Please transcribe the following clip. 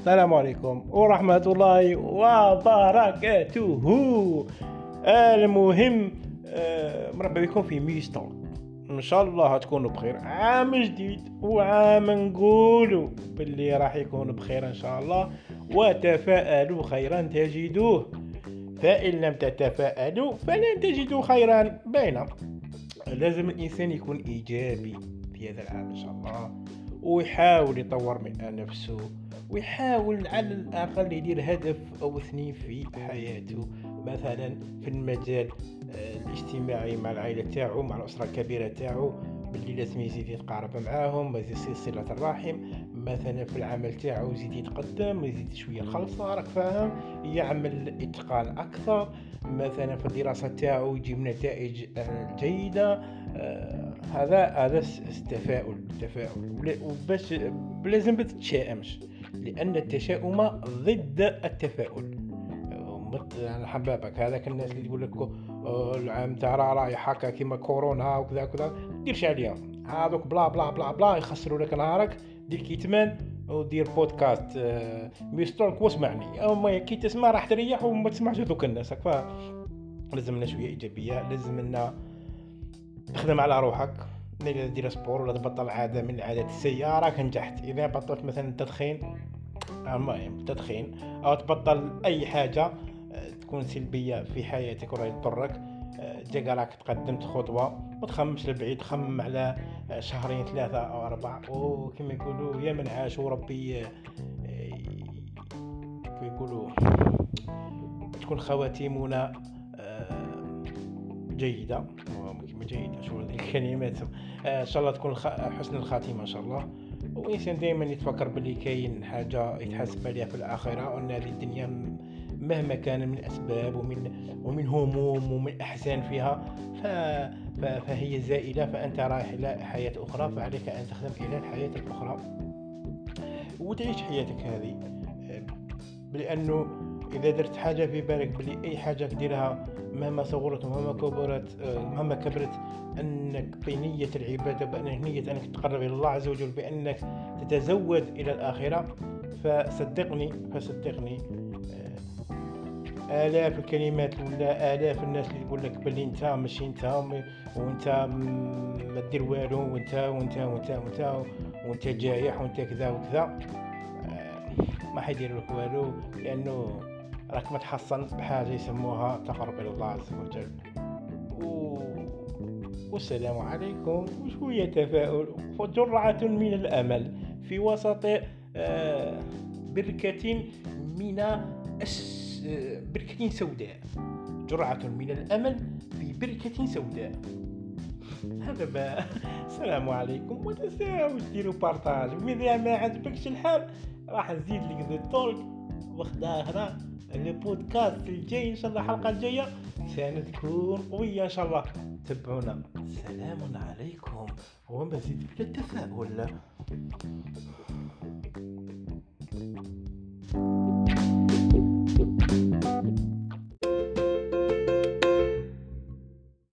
السلام عليكم ورحمة الله وبركاته. المهم آه، مرحبا بكم في ميستو إن شاء الله تكونوا بخير. عام جديد وعام نقولوا باللي راح يكون بخير إن شاء الله. وتفاءلوا خيرا تجدوه. فإن لم تتفاءلوا فلن تجدوا خيرا باينة لازم الإنسان يكون إيجابي في هذا العام إن شاء الله. ويحاول يطور من نفسه. ويحاول على الأقل يدير هدف أو اثنين في حياته. مثلا في المجال آه، الاجتماعي مع العائلة تاعو مع الأسرة الكبيرة تاعو باللي لازم يزيد يتقارب معاهم يزيد صلة الرحم. مثلا في العمل تاعو يزيد يتقدم يزيد شوية الخلصة راك فاهم؟ يعمل إتقان أكثر. مثلا في الدراسة تاعو يجيب نتائج آه، جيدة. آه هذا هذا التفاؤل التفاؤل وباش لازم ما تتشائمش لأن التشاؤم ضد التفاؤل. يعني حبابك هذاك الناس اللي يقول لك آه، العام تاع رايح هكا كيما كورونا وكذا وكذا ديرش عليهم. هذوك blah blah blah blah يخسروا لك نهارك دير kit main ودير بودكاست آه، ميسترك واسمعني أما كي تسمع راح تريح وما تسمعش هذوك الناس. ف لازم لنا شوية إيجابية لازم لنا تخدم على روحك. اذا دير سبور ولا تبطل عاده من العادات السيئه راك نجحت إذا بطلت مثلا التدخين المهم التدخين أو تبطل أي حاجة آه، تكون سلبية في حياتك ولا تضرك آه، جا راك تقدمت خطوه ما تخممش لبعيد خمم على آه، شهرين ثلاثة أو أربعة. وكما يقولوا يا من عاش وربي يقولوا تكون خواتيمنا. جيدة. جيدة شو الكلمات آه، إن شاء الله تكون حسن الخاتمة إن شاء الله. وإنسان دائما يتفكر باللي كاين حاجة يتحاسب عليها في الآخرة وأن هذه الدنيا مهما كان من أسباب ومن ومن هموم ومن أحزان فيها ف... فهي زائلة فأنت رايح إلى حياة أخرى فعليك أن تخدم إلى الحياة الأخرى. وتعيش حياتك هذه. آه، لأنه إذا درت حاجة في بالك بلي أي حاجة تديرها مهما صغرت ومهما كبرت آه، مهما كبرت أنك بنية العبادة بان نية أنك تقرب إلى الله عز وجل بأنك تتزود إلى الآخرة فصدقني فصدقني آه، آلاف الكلمات ولا آلاف الناس اللي يقول لك بلي أنت ماشي أنت وأنت ما دير والو وأنت وأنت وأنت وأنت وأنت جايح وأنت كذا وكذا آه، ما حيدير لك والو لأنه راك متحصن بحاجة يسموها تقرب إلى الله عز وجل. و... والسلام عليكم. وشوية تفاؤل. وجرعة من الأمل في وسط آه، بركة من أس... بركة سوداء. جرعة من الأمل في بركة سوداء. هذا بقى السلام عليكم. وتنساوش ديروا بارطاج وإذا ما عجبكش الحال راح نزيد لك ذا تولك البودكاست الجاي إن شاء الله الحلقة الجاية سنكون قوية إن شاء الله. تبعونا. سلام عليكم. ومزيد من التفاؤل.